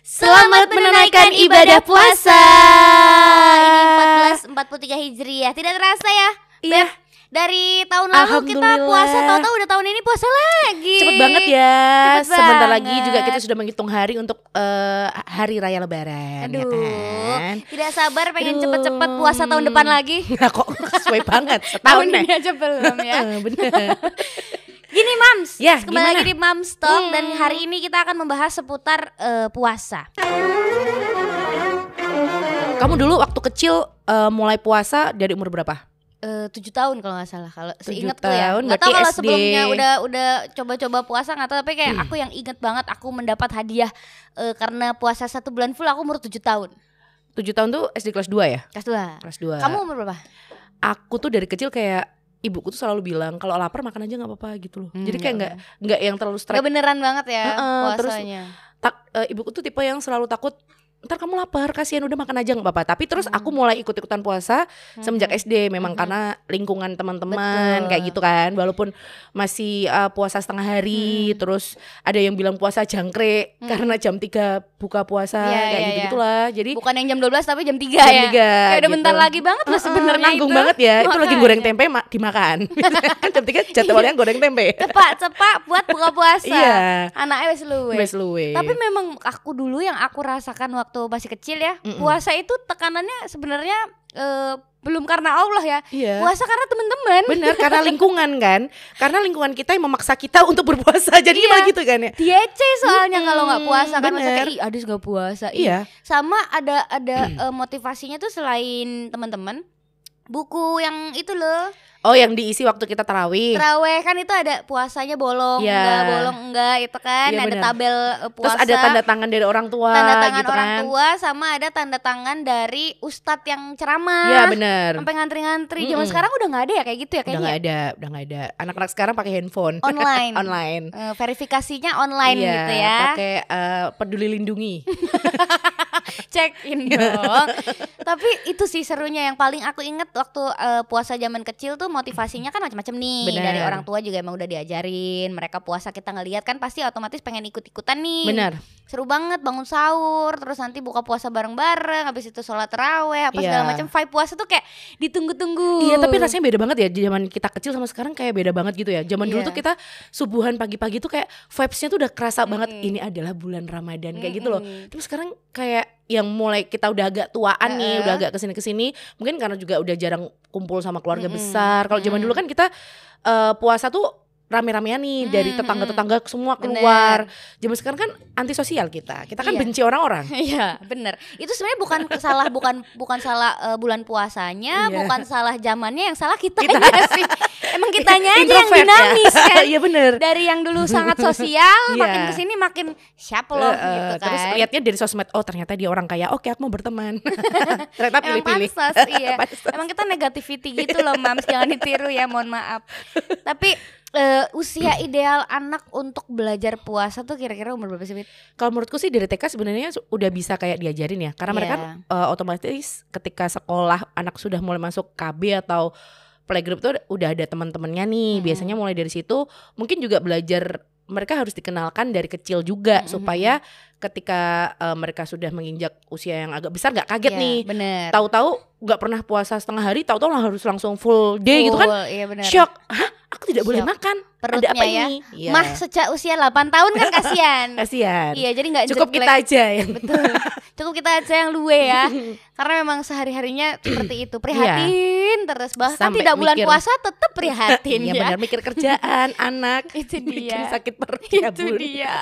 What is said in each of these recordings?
Selamat menunaikan ibadah puasa. Ini 1443 Hijriah. Tidak terasa ya? Iya. Beb? Dari tahun lalu kita puasa, tahu-tahu udah tahun ini puasa lagi. Cepet banget ya. Cepet Sebentar lagi banget. juga kita sudah menghitung hari untuk eh, hari raya lebaran ya Aduh, kan? tidak sabar pengen cepet-cepet puasa tahun depan lagi. Nah, kok sesuai banget setahun Tahun ini aja belum ya. Bener. Gini Mams, Ya, kembali gimana? lagi di Mams Talk dan Hmm. hari ini kita akan membahas seputar eh, puasa. Kamu dulu waktu kecil eh, mulai puasa dari umur berapa? Eh, tujuh tahun kalau nggak salah kalau Tujuh seingatku ya nggak tahu kalau SD. sebelumnya udah udah coba-coba puasa nggak tahu tapi kayak aku yang inget banget aku mendapat hadiah eh, karena puasa satu bulan full aku umur tujuh tahun Tujuh tahun tuh SD kelas 2 ya? kelas dua Kelas 2 kamu umur berapa Aku tuh dari kecil kayak Ibuku tuh selalu bilang kalau lapar makan aja nggak apa-apa gitu loh. Hmm, Jadi kayak ya nggak nggak yang terlalu strike nggak beneran banget ya Heeh, terus puasanya. tak eh, ibuku tuh tipe yang selalu takut ntar kamu lapar kasihan udah makan aja nggak apa-apa tapi terus Hmm. aku mulai ikut ikutan puasa semenjak Mhm. SD memang Mhm. karena lingkungan teman-teman kayak gitu kan walaupun masih eh, puasa setengah hari Mhm. terus ada yang bilang puasa jangkrik Mhm. karena jam 3 buka puasa Iya, kayak iya, gitu iya. gitulah jadi bukan yang jam 12 tapi jam 3 jam ya 3 kayak udah gitu. bentar lagi banget loh Heeh, sebenarnya nanggung itu. banget ya itu lagi goreng tempe ma- dimakan kan jam 3 jadwalnya goreng tempe cepat cepat buat buka puasa iya anaknya wes luwe wes luwe Tapi memang aku dulu yang aku rasakan waktu masih kecil ya, Mm-mm. puasa itu tekanannya sebenarnya eh, belum karena Allah ya. iya Puasa karena teman-teman. Bener karena lingkungan kan Karena lingkungan kita yang memaksa kita untuk berpuasa Jadi Iya. malah gitu kan ya Diece soalnya Mm-mm, kalau nggak puasa kan masa kayak ih Adis nggak puasa. ih." Iya Sama ada ada eh, motivasinya tuh selain teman-teman buku yang itu loh Oh yang diisi waktu kita tarawih teraweh kan itu ada puasanya bolong Iya. enggak bolong enggak itu kan. Iya, ada bener. tabel eh, Terus puasa. ada tanda tangan dari orang tua tanda tangan gitu orang kan. tua sama ada tanda tangan dari ustadz yang ceramah. Iya bener. Sampai ngantri-ngantri. Zaman Mm-mm. sekarang udah nggak ada ya kayak gitu ya Udah kayaknya gak ada Udah gak ada. Anak-anak sekarang pakai handphone. Online. Online. Eh, verifikasinya online Iya, gitu ya. pakai eh, peduli lindungi. Check in dong. Tapi itu sih serunya yang paling aku inget waktu eh, puasa zaman kecil tuh motivasinya kan macam-macam nih Bener. dari orang tua juga emang udah diajarin mereka puasa kita ngeliat kan pasti otomatis pengen ikut-ikutan nih Bener seru banget bangun sahur terus nanti buka puasa bareng-bareng habis itu sholat terawih apa segala Iya. macam vibe puasa tuh kayak ditunggu-tunggu Iya tapi rasanya beda banget ya Zaman kita kecil sama sekarang kayak beda banget gitu ya Zaman dulu Iya. tuh kita subuhan pagi-pagi tuh kayak Vibesnya tuh udah kerasa banget Mm-mm. Ini adalah bulan Ramadan kayak gitu loh. Terus sekarang kayak yang mulai kita udah agak tuaan nih, udah agak ke sini ke sini, mungkin karena juga udah jarang kumpul sama keluarga Mm-mm. besar. Kalau zaman Mm-mm. dulu kan kita eh, puasa tuh rame-ramean nih dari Mm-mm. tetangga-tetangga semua Bener. keluar. Zaman sekarang kan antisosial kita, kita kan Iya. benci orang-orang. Iya, bener. Itu sebenarnya bukan salah bukan bukan salah eh, bulan puasanya, Iya. bukan salah zamannya, yang salah kita Kita. sih. Emang kitanya aja yang ya. dinamis kan. Iya bener. Dari yang dulu sangat sosial, Iya. makin ke sini makin siapa loh eh, gitu kan. Terus lihatnya dari sosmed, oh ternyata dia orang kaya, oke aku mau berteman. ternyata Emang pilih-pilih. pansos, iya. Pansos. Emang kita negativity gitu loh, Mams. Jangan ditiru ya, mohon maaf. Tapi eh, usia ideal anak untuk belajar puasa tuh kira-kira umur berapa sih? Kalau menurutku sih dari TK sebenarnya udah bisa kayak diajarin ya, karena mereka Iya. eh, otomatis ketika sekolah anak sudah mulai masuk KB atau playgroup tuh udah ada teman-temannya nih. Mm-mm. Biasanya mulai dari situ mungkin juga belajar mereka harus dikenalkan dari kecil juga Mm-mm. supaya ketika eh, mereka sudah menginjak usia yang agak besar nggak kaget Iya, nih. Bener. Tahu-tahu nggak pernah puasa setengah hari, tahu-tahu harus langsung full day gitu kan. Full, Iya bener. Shock. Hah? Aku tidak boleh Shock. makan. Perutnya ada apa ya. ini? Iya. Mah sejak usia 8 tahun kan kasihan. Kasihan. iya, jadi nggak Cukup jelek. kita aja yang Betul. Cukup kita aja yang luwe ya. Karena memang sehari-harinya seperti itu. Prihatin terus bahkan Sampai tidak bulan mikir. puasa tetap prihatin Iya ya. benar mikir kerjaan, anak. Itu bikin dia. sakit perut ya, Itu Bun. dia.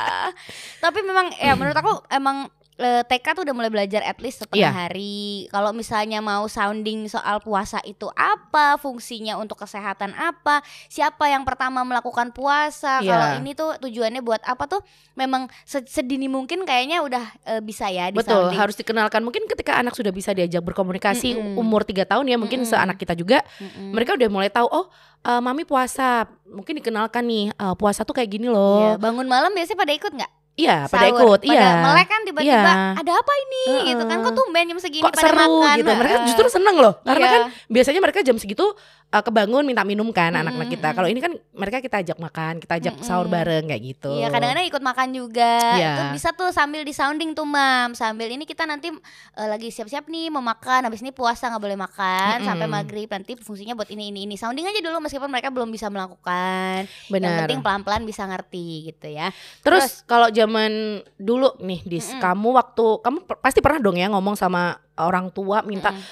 Tapi memang ya menurut aku emang eh, TK tuh udah mulai belajar at least setengah Iya. hari. Kalau misalnya mau sounding soal puasa itu apa, fungsinya untuk kesehatan apa, siapa yang pertama melakukan puasa. Iya. Kalau ini tuh tujuannya buat apa tuh memang se- sedini mungkin kayaknya udah eh, bisa ya di Betul, sounding. harus dikenalkan. Mungkin ketika anak sudah bisa diajak berkomunikasi Mm-mm. umur 3 tahun ya, mungkin Mm-mm. seanak kita juga, Mm-mm. mereka udah mulai tahu oh eh, mami puasa. Mungkin dikenalkan nih, eh, puasa tuh kayak gini Iya, loh. bangun malam biasanya pada ikut nggak? Iya, pada Sahur. ikut. Pada Iya. melek kan tiba-tiba Iya. ada apa ini gitu kan? Kok tumben jam segini Kok pada seru makan? gitu. Mereka justru seneng loh. Karena Iya. kan biasanya mereka jam segitu uh, kebangun minta minum kan Mm-mm, anak-anak kita. Kalau ini kan mereka kita ajak makan, kita ajak sahur Mm-mm. bareng kayak gitu. Iya kadang-kadang ikut makan juga Iya. Itu bisa tuh sambil di sounding tuh mam Sambil ini kita nanti eh, lagi siap-siap nih mau makan Habis ini puasa nggak boleh makan Mm-mm. Sampai maghrib nanti fungsinya buat ini ini ini Sounding aja dulu meskipun mereka belum bisa melakukan Yang Benar. penting pelan-pelan bisa ngerti gitu ya Terus kalau zaman dulu nih, Dis, Mm-mm. kamu waktu kamu pasti pernah dong ya ngomong sama orang tua minta, Mm-mm.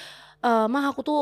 "Eh, "Mah, aku tuh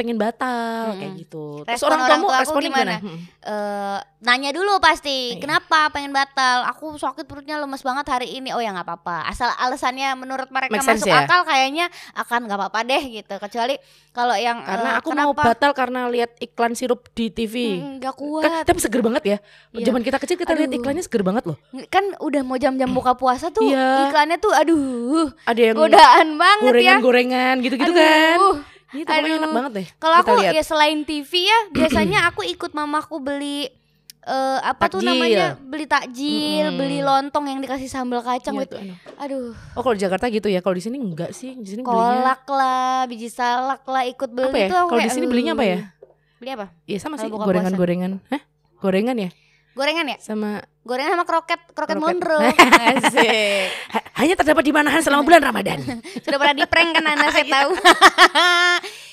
pengen batal Mm-mm. kayak gitu." Terus Respon orang orang tua aku gimana? gimana? Hmm. eh nanya dulu pasti Iya. kenapa pengen batal aku sakit perutnya lemes banget hari ini oh ya nggak apa-apa asal alasannya menurut mereka Make sense masuk ya? akal kayaknya akan nggak apa-apa deh gitu kecuali kalau yang Karena eh, aku mau kenapa batal karena lihat iklan sirup di TV. Hmm, Kan, kuat tapi seger banget ya. Iya. Zaman kita kecil kita lihat iklannya seger banget loh. kan udah mau jam-jam buka puasa tuh Iya. iklannya tuh aduh Ada yang godaan banget ya gorengan-gorengan gitu-gitu kan. Itu pokoknya Aduh. enak banget deh. Kalau aku lihat. ya selain TV ya biasanya aku ikut mamaku beli eh apa tuh Takjil. namanya beli takjil, Mm-mm. beli lontong yang dikasih sambal kacang Iya tuh, enak. aduh Oh kalau di Jakarta gitu ya. Kalau di sini enggak sih. Di sini belinya kolak lah, biji salak lah ikut beli apa ya? tuh Kalau di sini belinya apa ya? "Uh." Beli apa? Iya sama sih gorengan-gorengan. Hah? Gorengan ya? Gorengan ya? Sama Gorengan sama kroket, kroket, Kroket. Ha- hanya terdapat di Manahan selama bulan Ramadan. Sudah pernah di prank kan Anda saya tahu.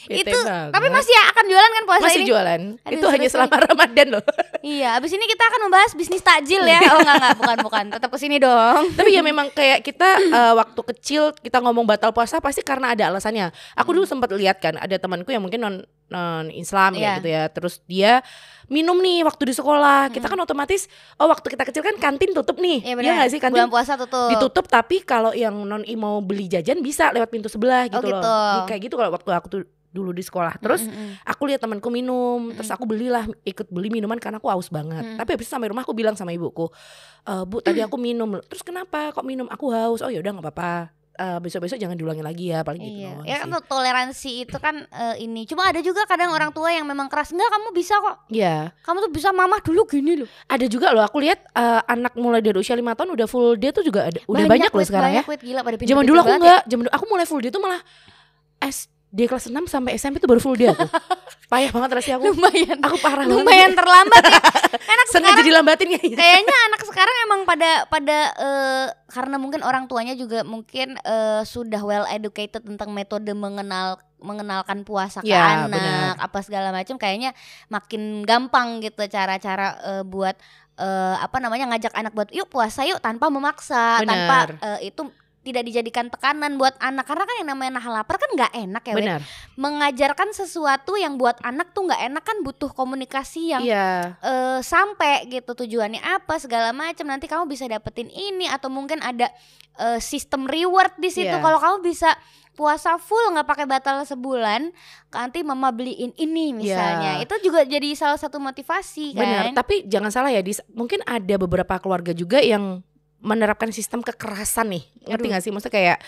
Itu banget. tapi masih ya akan jualan kan puasa masih ini? jualan. Aduh, itu hanya selama Ramadan loh. Iya, abis ini kita akan membahas bisnis takjil ya. Oh enggak enggak, bukan bukan. Tetap ke sini dong. Tapi ya memang kayak kita eh, waktu kecil kita ngomong batal puasa pasti karena ada alasannya. Aku dulu sempat lihat kan ada temanku yang mungkin non non Islam Hmm. Iya. ya gitu ya. Terus dia minum nih waktu di sekolah. Kita kan otomatis oh waktu kita kecil kan kantin tutup nih. Iya benar. nggak sih kantin Bulan puasa tutup. ditutup tapi kalau yang non I mau beli jajan bisa lewat pintu sebelah gitu, Oh, loh. gitu. Kayak gitu kalau waktu aku tuh dulu di sekolah. Terus Mm-mm. aku lihat temanku minum, terus aku belilah ikut beli minuman karena aku haus banget. Mm. Tapi habis sampai rumah aku bilang sama ibuku, "E, "Bu, tadi aku minum." Terus kenapa kok minum? Aku haus. Oh ya udah nggak apa-apa. Eh, besok-besok jangan diulangi lagi ya, paling gitu Iya, doang ya kan toleransi itu kan eh, ini. Cuma ada juga kadang orang tua yang memang keras. Enggak, kamu bisa kok. Iya. Kamu tuh bisa mamah dulu gini loh. Ada juga loh aku lihat eh, anak mulai dari usia lima tahun udah full day tuh juga ada. Udah banyak, loh sekarang ya. banyak, Wit, gila pada Zaman dulu aku ya. enggak, zaman dulu aku mulai full day tuh malah SD kelas 6 sampai SMP tuh baru full day aku. Payah banget rasanya aku. lumayan Aku parah banget. lumayan terlambat ya. Anak sengaja dilambatin kayaknya. kayaknya anak sekarang emang pada pada eh, karena mungkin orang tuanya juga mungkin eh, sudah well educated tentang metode mengenal mengenalkan puasa ke Ya, anak benar. apa segala macam kayaknya makin gampang gitu cara-cara eh, buat eh, apa namanya ngajak anak buat yuk puasa yuk tanpa memaksa Benar. tanpa eh, itu tidak dijadikan tekanan buat anak karena kan yang namanya nahan lapar kan nggak enak ya. Benar. mengajarkan sesuatu yang buat anak tuh nggak enak kan butuh komunikasi yang Iya. eh, sampai gitu tujuannya apa segala macam nanti kamu bisa dapetin ini atau mungkin ada eh, sistem reward di situ Iya. kalau kamu bisa puasa full nggak pakai batal sebulan nanti mama beliin ini misalnya Iya. itu juga jadi salah satu motivasi kan Benar, tapi jangan salah ya, Dis. Mungkin ada beberapa keluarga juga yang menerapkan sistem kekerasan nih. Ngerti gak sih? Maksudnya kayak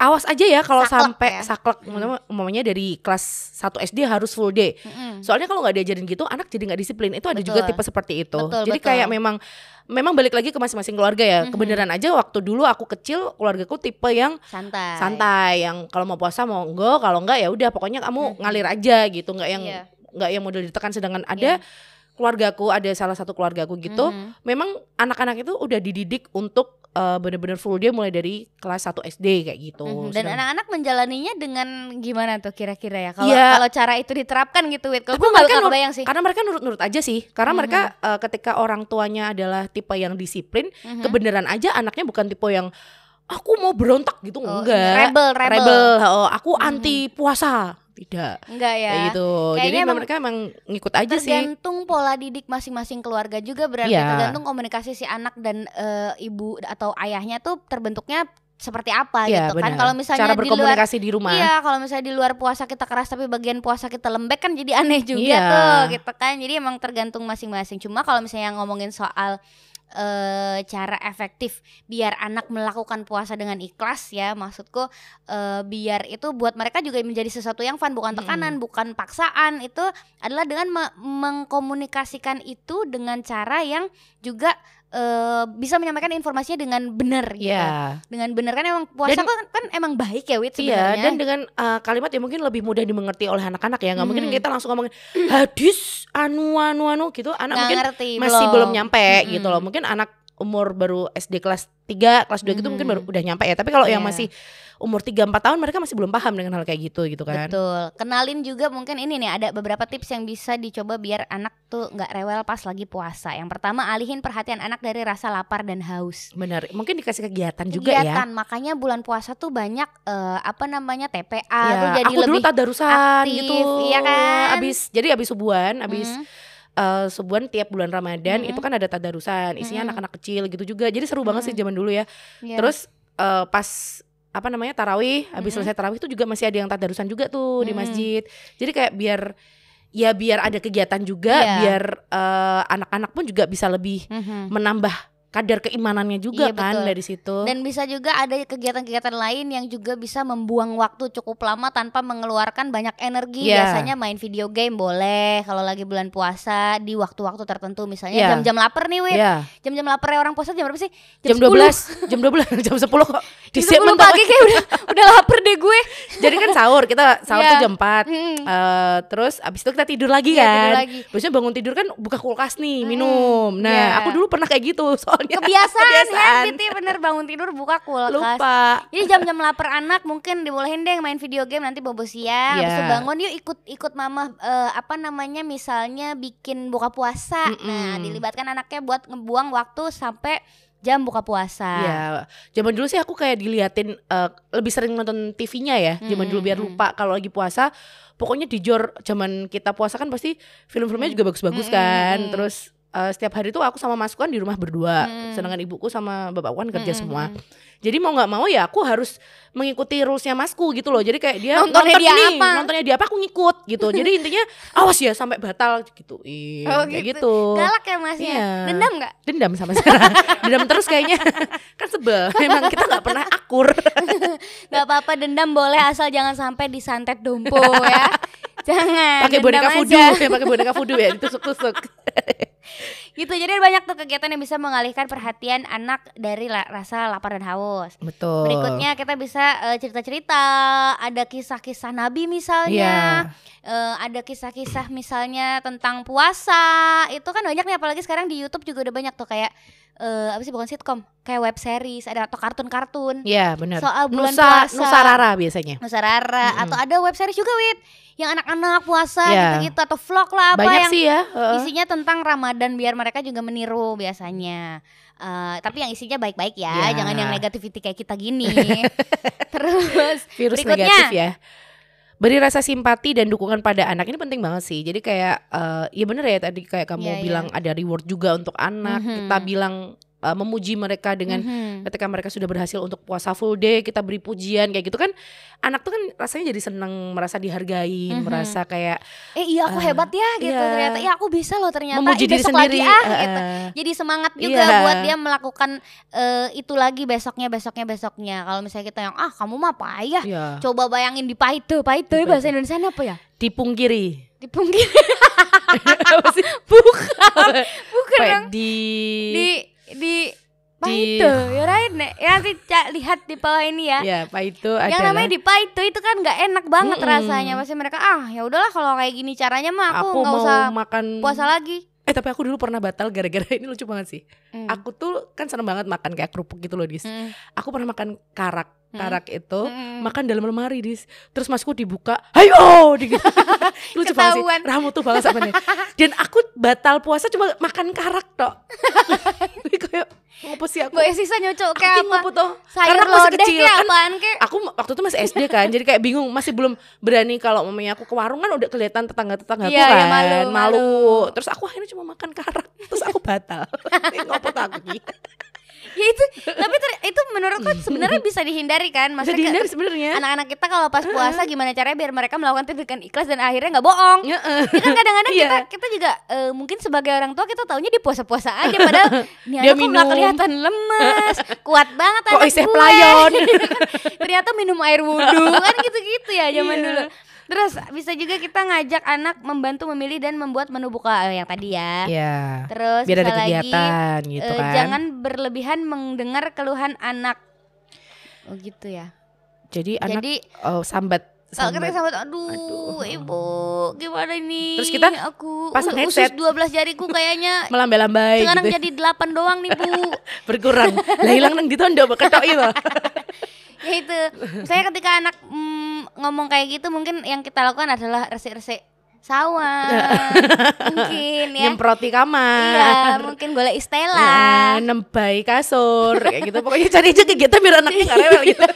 awas aja ya kalau sampai ya. saklek Umpamanya- umpamanya dari kelas 1 SD harus full day. Mm-mm. Soalnya kalau nggak diajarin gitu anak jadi nggak disiplin. Itu ada juga tipe seperti itu. Betul, jadi betul. kayak memang memang balik lagi ke masing-masing keluarga ya. Mhm. Kebenaran aja waktu dulu aku kecil keluargaku tipe yang santai santai yang kalau mau puasa mau enggak, kalau enggak ya udah pokoknya kamu Mhm. ngalir aja gitu, nggak yang Iya. nggak yang model ditekan sedangkan ada keluargaku ada salah satu keluargaku gitu Mhm. memang anak-anak itu udah dididik untuk eh, bener-bener full day mulai dari kelas 1 SD kayak gitu Mhm. Dan anak-anak menjalaninya dengan gimana tuh kira-kira ya? Kalau Iya. kalau cara itu diterapkan gitu. Kalau Tapi gue nggak mereka nggak nur- kebayang sih. karena mereka nurut-nurut aja sih karena Mhm. mereka eh, ketika orang tuanya adalah tipe yang disiplin Mhm. kebenaran aja anaknya bukan tipe yang aku mau berontak gitu Oh, enggak rebel, rebel. oh, aku Mhm. anti puasa tidak Enggak ya. kayak gitu jadi Kayaknya emang mereka emang ngikut aja sih tergantung pola didik masing-masing keluarga juga berarti Iya. tergantung komunikasi si anak dan eh, ibu atau ayahnya tuh terbentuknya seperti apa Iya, gitu kan benar. kalau misalnya cara di luar berkomunikasi di rumah Iya, kalau misalnya di luar puasa kita keras tapi bagian puasa kita lembek kan jadi aneh juga Iya. tuh gitu kan. Jadi emang tergantung masing-masing. Cuma kalau misalnya ngomongin soal eh cara efektif biar anak melakukan puasa dengan ikhlas ya maksudku eh, biar itu buat mereka juga menjadi sesuatu yang fun bukan tekanan bukan paksaan. Itu adalah dengan me- mengkomunikasikan itu dengan cara yang juga eh, bisa menyampaikan informasinya dengan benar gitu. Iya. Dengan benar kan emang puasa Dan- kan, kan emang baik ya Wit Iya, sebenarnya. dan dengan uh, kalimat yang mungkin lebih mudah dimengerti oleh anak-anak ya. nggak mungkin Mhm. kita langsung ngomongin hadis anu anu anu gitu. Anak Nggak mungkin ngerti masih belum nyampe Mm-mm. gitu loh. Mungkin anak umur baru SD kelas 3, kelas 2 gitu mungkin Mhm. baru udah nyampe ya. Tapi kalau yang Iya. masih umur 3 4 tahun mereka masih belum paham dengan hal kayak gitu gitu kan. Betul. Kenalin juga mungkin ini nih ada beberapa tips yang bisa dicoba biar anak tuh nggak rewel pas lagi puasa. Yang pertama alihin perhatian anak dari rasa lapar dan haus. Benar. Mungkin dikasih kegiatan, juga ya. Kegiatan makanya bulan puasa tuh banyak eh, apa namanya TPA Ya, tuh jadi aku dulu lebih tadarusan aktif, gitu. iya kan? Abis jadi abis subuhan, abis Mm, eh, subuhan tiap bulan Ramadan Mm-mm. itu kan ada tadarusan, isinya Mm-mm. anak-anak kecil gitu juga. Jadi seru banget sih zaman dulu ya. iya. Terus eh, pas apa namanya tarawih, habis Mm-mm. selesai tarawih itu juga masih ada yang tadarusan juga tuh di Mm-mm. masjid. Jadi kayak biar ya biar ada kegiatan juga, Iya. biar eh, anak-anak pun juga bisa lebih Mhm. menambah kadar keimanannya juga Iya, kan betul. dari situ. Dan bisa juga ada kegiatan-kegiatan lain yang juga bisa membuang waktu cukup lama tanpa mengeluarkan banyak energi. Iya. Biasanya main video game boleh kalau lagi bulan puasa di waktu-waktu tertentu misalnya Iya. jam-jam lapar nih Wit. ya, Jam-jam lapar orang puasa jam berapa sih? jam 12, jam 12, jam 10 kok. Di Jam 10 pagi kayak udah udah lapar deh gue. Jadi kan sahur, kita sahur Iya. tuh jam 4. Mm. Eh, terus abis itu kita tidur lagi Iya, kan. tidur lagi. Biasanya bangun tidur kan buka kulkas nih, Mm-mm. minum. Nah, Iya. aku dulu pernah kayak gitu soalnya. Kebiasaan, ya Kebiasaan. Biti bener bangun tidur buka kulkas. Lupa. Jadi jam-jam lapar anak mungkin dibolehin deh main video game nanti bobo siang. Habis itu Iya. bangun yuk ikut ikut mama eh, apa namanya misalnya bikin buka puasa. Nah, Mm-mm. dilibatkan anaknya buat ngebuang waktu sampai jam buka puasa. Ya, zaman dulu sih aku kayak diliatin eh, lebih sering nonton TV-nya ya. Zaman dulu biar lupa kalau lagi puasa. Pokoknya di jor zaman kita puasa kan pasti film-filmnya Mm. juga bagus-bagus Mm-mm, kan. Terus eh, setiap hari tuh aku sama masku kan di rumah berdua. Mm. Sedangkan ibuku sama bapakku kan kerja Mm-mm. semua. Jadi mau nggak mau ya aku harus mengikuti rulesnya masku gitu loh. Jadi kayak dia Nontonnya nonton dia nih, apa? nontonnya dia apa aku ngikut gitu. Jadi intinya awas ya sampai batal gitu. Oh, kayak gitu. gitu. Galak ya Mas ya. Iya. Dendam nggak? Dendam sama sekarang. Dendam terus kayaknya. kan sebel. Memang kita nggak pernah akur. Gak apa-apa dendam boleh asal jangan sampai disantet dompo ya. Jangan. pakai boneka voodoo ya pakai boneka voodoo ya ditusuk-tusuk Gitu. Jadi banyak tuh kegiatan yang bisa mengalihkan perhatian anak dari la- rasa lapar dan haus. betul Berikutnya kita bisa eh, cerita-cerita, ada kisah-kisah Nabi misalnya, Iya. Eh, ada kisah-kisah misalnya tentang puasa. Itu kan banyak nih apalagi sekarang di YouTube juga udah banyak tuh kayak eh, apa sih bukan sitkom, kayak web series, ada atau kartun-kartun Iya benar soal bulan Nusa puasa. Nusa Rara biasanya Nusa Rara Mm-mm. atau ada web series juga Wit yang anak-anak puasa Iya. gitu-gitu atau vlog lah apa banyak yang sih ya isinya tentang Ramadan biar mereka juga meniru biasanya. Eh, tapi yang isinya baik-baik ya, Ya. jangan yang negativity kayak kita gini. Terus virus berikutnya. negatif ya beri rasa simpati dan dukungan pada anak ini penting banget sih jadi kayak eh, ya bener ya tadi kayak kamu Iya, iya. bilang ada reward juga untuk anak Mhm. kita bilang eh, memuji mereka dengan Mhm. ketika mereka sudah berhasil untuk puasa full day kita beri pujian kayak gitu kan anak tuh kan rasanya jadi seneng merasa dihargai Mhm. merasa kayak eh iya aku Eh, hebat ya gitu iya. ternyata ya aku bisa loh ternyata memuji Ih, diri besok sendiri lagi ah eh, gitu. eh. Jadi semangat juga Iya. buat dia melakukan eh, itu lagi besoknya besoknya besoknya. Kalau misalnya kita yang ah kamu mah payah. Iya. Coba bayangin di paite, paite Di bahasa. Indonesia apa ya? dipungkiri Di sih Bukan. Bukan dong. di Di di Di-. Ya right nek. Ya nanti Ca, lihat di bawah ini ya. ya apa itu Yang adalah namanya di paite itu kan nggak enak banget Mm-mm. rasanya. Pasti mereka ah ya udahlah kalau kayak gini caranya mah aku nggak usah makan puasa lagi. eh tapi aku dulu pernah batal gara-gara ini lucu banget sih Hmm. aku tuh kan seneng banget makan kayak kerupuk gitu loh dis Hmm. aku pernah makan karak Hmm. karak itu Hmm. makan dalam lemari dis terus masku dibuka ayo gitu. lucu banget sih ramu tuh banget sama dia. dan aku batal puasa cuma makan karak tok kayak ngapa sih aku Gue sisa nyocok aku kayak apa? ngapa tuh Sayur Karena aku masih kecil kan apaan kayak? aku waktu itu masih SD kan jadi kayak bingung masih belum berani kalau mamanya aku ke warung kan udah kelihatan tetangga tetangga Iya, kan iya, malu, malu. terus aku akhirnya cuma makan karak terus aku batal ngopo aku ki Ya itu, tapi ter- itu menurutku sebenarnya bisa dihindari kan? Maksudnya dihindari sebenarnya anak-anak kita kalau pas puasa gimana caranya biar mereka melakukan tindakan ikhlas dan akhirnya nggak bohong. Ya, kan kadang-kadang Iya. kita kita juga eh, mungkin sebagai orang tua kita taunya di puasa-puasa aja padahal nih Dia anak kok nggak kelihatan lemes, kuat banget kok anak gue. pelayon Ternyata minum air wudhu kan gitu-gitu ya zaman Iya. dulu. Terus bisa juga kita ngajak anak membantu memilih dan membuat menu buka eh, yang tadi ya. Iya. Terus Biar ada bisa lagi, kegiatan gitu eh, kan. Jangan berlebihan mendengar keluhan anak. Oh gitu ya. Jadi anak Jadi oh, sambat kalau kita sambat. aduh, Aduh. ibu gimana ini? Terus kita aku pasang u- headset. usus 12 jariku kayaknya melambai-lambai sekarang gitu. jadi 8 doang nih bu. berkurang. lah hilang nang ditondo ketok itu. ya itu. Saya ketika anak mm, ngomong kayak gitu mungkin yang kita lakukan adalah resik-resik sawah. mungkin ya. Nyemproti kamar. Iya, mungkin golek Ya, istilah. nembai kasur. Kayak gitu. Pokoknya cari aja kegiatan biar anaknya nggak rewel gitu.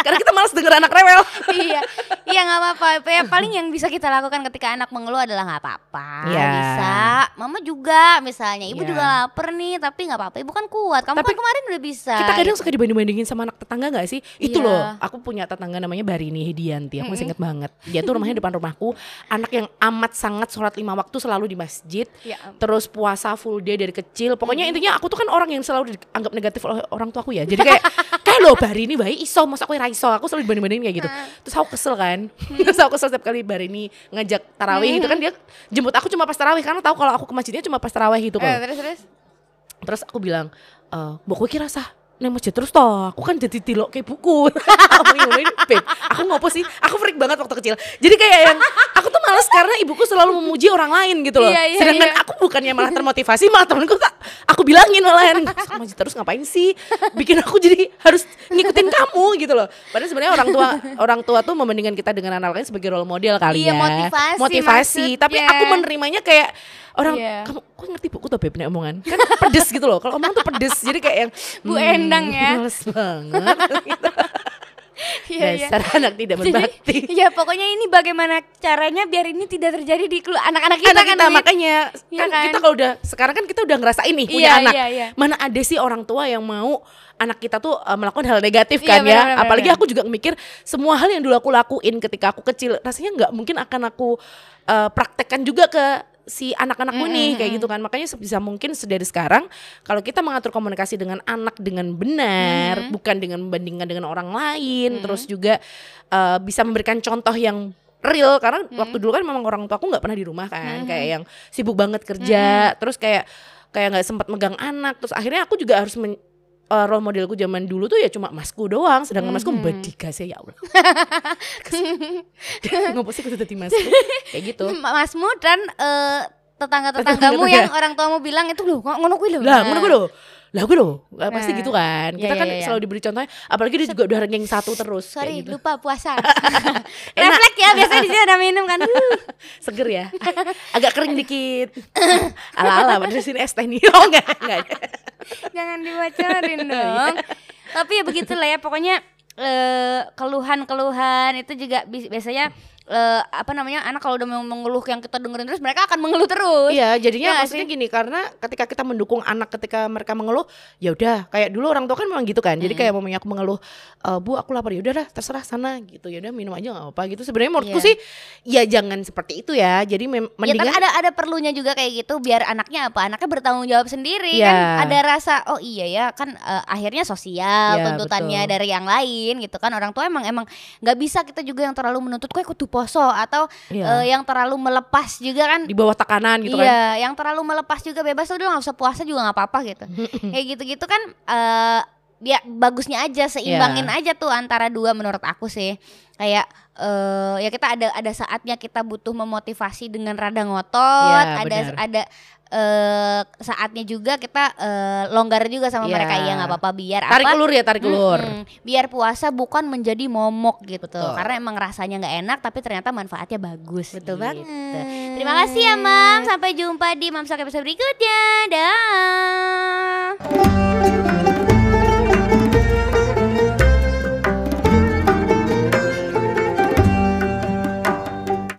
Karena kita malas denger anak rewel. Iya. Iya nggak apa-apa. Ya paling yang bisa kita lakukan ketika anak mengeluh adalah nggak apa-apa. Iya. bisa. Mama juga misalnya. Ibu Iya. juga lapar nih tapi nggak apa-apa. Ibu kan kuat. Kamu Tapi kan kemarin udah bisa. kita kadang suka dibanding-bandingin sama anak tetangga nggak sih? Itu Iya. loh aku punya tetangga namanya Barini Hidianti aku masih inget banget. Dia tuh rumahnya depan rumahku anak yang amat sangat sholat lima waktu selalu di masjid ya. terus puasa full day dari kecil. Pokoknya intinya aku tuh kan orang yang selalu dianggap negatif oleh orang tua aku ya. Jadi kayak kayak lo Barini bayi iso masa aku raiso aku selalu dibanding-bandingin kayak gitu. Terus aku kesel kan. Terus aku kesel setiap kali Barini ngajak tarawih gitu kan dia jemput aku cuma pas tarawih karena tahu kalau aku ke masjidnya cuma pas tarawih gitu Eh, kan terus terus? Terus aku bilang eh kowe kira sah neng masjid terus toh aku kan jadi tilok kayak buku. Aku ngomongin beb aku ngopo sih? Aku freak banget waktu kecil. Jadi kayak yang aku tuh males karena ibuku selalu memuji orang lain gitu loh. Iya, iya, sedangkan iya. aku bukannya malah termotivasi malah temenku tak aku bilangin malahan "Sama terus ngapain sih bikin aku jadi harus ngikutin kamu gitu loh padahal sebenarnya orang tua orang tua tuh membandingkan kita dengan anak lain sebagai role model kali Iya, ya motivasi motivasi tapi maksudnya. aku menerimanya kayak orang Iya. kamu kok ngerti buku tuh beb nih omongan kan pedes gitu loh kalau omong tuh pedes jadi kayak yang Bu Endang ya. males banget gitu. Iya dasar anak tidak berbakti ya pokoknya ini bagaimana caranya biar ini tidak terjadi di anak-anak kita anak kan kita Wit? makanya Iya kan, kan? kita kalau udah sekarang kan kita udah ngerasain nih punya Iya, anak iya, iya. mana ada sih orang tua yang mau anak kita tuh uh, melakukan hal negatif Iya, kan benar, ya benar, apalagi benar. aku juga mikir semua hal yang dulu aku lakuin ketika aku kecil rasanya nggak mungkin akan aku uh, praktekkan juga ke si anak-anakku nih kayak gitu kan. Makanya sebisa mungkin dari sekarang kalau kita mengatur komunikasi dengan anak dengan benar bukan dengan membandingkan dengan orang lain terus juga uh, bisa memberikan contoh yang real. Karena waktu dulu kan memang orang tua aku nggak pernah di rumah kan kayak yang sibuk banget kerja terus kayak kayak nggak sempat megang anak. Terus akhirnya aku juga harus men- uh, role modelku zaman dulu tuh ya cuma masku doang sedangkan masku bedigas ya ya Allah. Ngopo sih kudu dadi masku. Kayak gitu. Ma- Masmu dan eh, tetangga-tetanggamu Tetangga. yang orang tuamu bilang itu loh kok ngono kuwi loh. lah ngono gue loh lah gue loh Lah, pasti Nah. gitu kan Iya, kita iya, kan iya. selalu diberi contohnya apalagi dia juga udah ranking satu terus Sorry, gitu. lupa puasa. Refleks ya, biasanya di sini ada minum kan. Seger ya agak kering dikit ala ala padahal sini es teh nih oh enggak enggak Jangan dibocorin dong. Tapi ya begitulah ya, pokoknya eh, keluhan-keluhan itu juga biasanya eh, apa namanya anak kalau udah mau mengeluh yang kita dengerin terus mereka akan mengeluh terus. Iya, jadinya Iya nggak maksudnya gini karena ketika kita mendukung anak ketika mereka mengeluh, ya udah kayak dulu orang tua kan memang gitu kan. Jadi kayak mamanya aku mengeluh, e, "Bu, aku lapar." Ya udah dah, terserah sana gitu. Ya udah minum aja nggak apa-apa gitu. Sebenarnya menurutku Iya. sih ya jangan seperti itu ya. Jadi mem- Ya tapi mendingan ada ada perlunya juga kayak gitu biar anaknya apa anaknya bertanggung jawab sendiri Iya. kan ada rasa oh iya ya kan eh, akhirnya sosial Iya, tuntutannya betul. dari yang lain gitu kan orang tua emang emang nggak bisa kita juga yang terlalu menuntut kok kudu poso atau Iya. eh, yang terlalu melepas juga kan di bawah tekanan gitu kan. iya yang terlalu melepas juga bebas udah nggak usah puasa juga nggak apa-apa gitu kayak gitu-gitu kan eh ya bagusnya aja seimbangin Iya. aja tuh antara dua menurut aku sih kayak eh ya kita ada ada saatnya kita butuh memotivasi dengan rada ngotot Iya, ada benar. ada eh saatnya juga kita eh, longgar juga sama Iya. mereka ya nggak apa-apa biar Tarik apa ulur ya, tarik ulur. Mm-mm. biar puasa bukan menjadi momok gitu Betul. karena emang rasanya nggak enak tapi ternyata manfaatnya bagus Betul gitu. banget. terima kasih ya mam sampai jumpa di mam episode berikutnya dah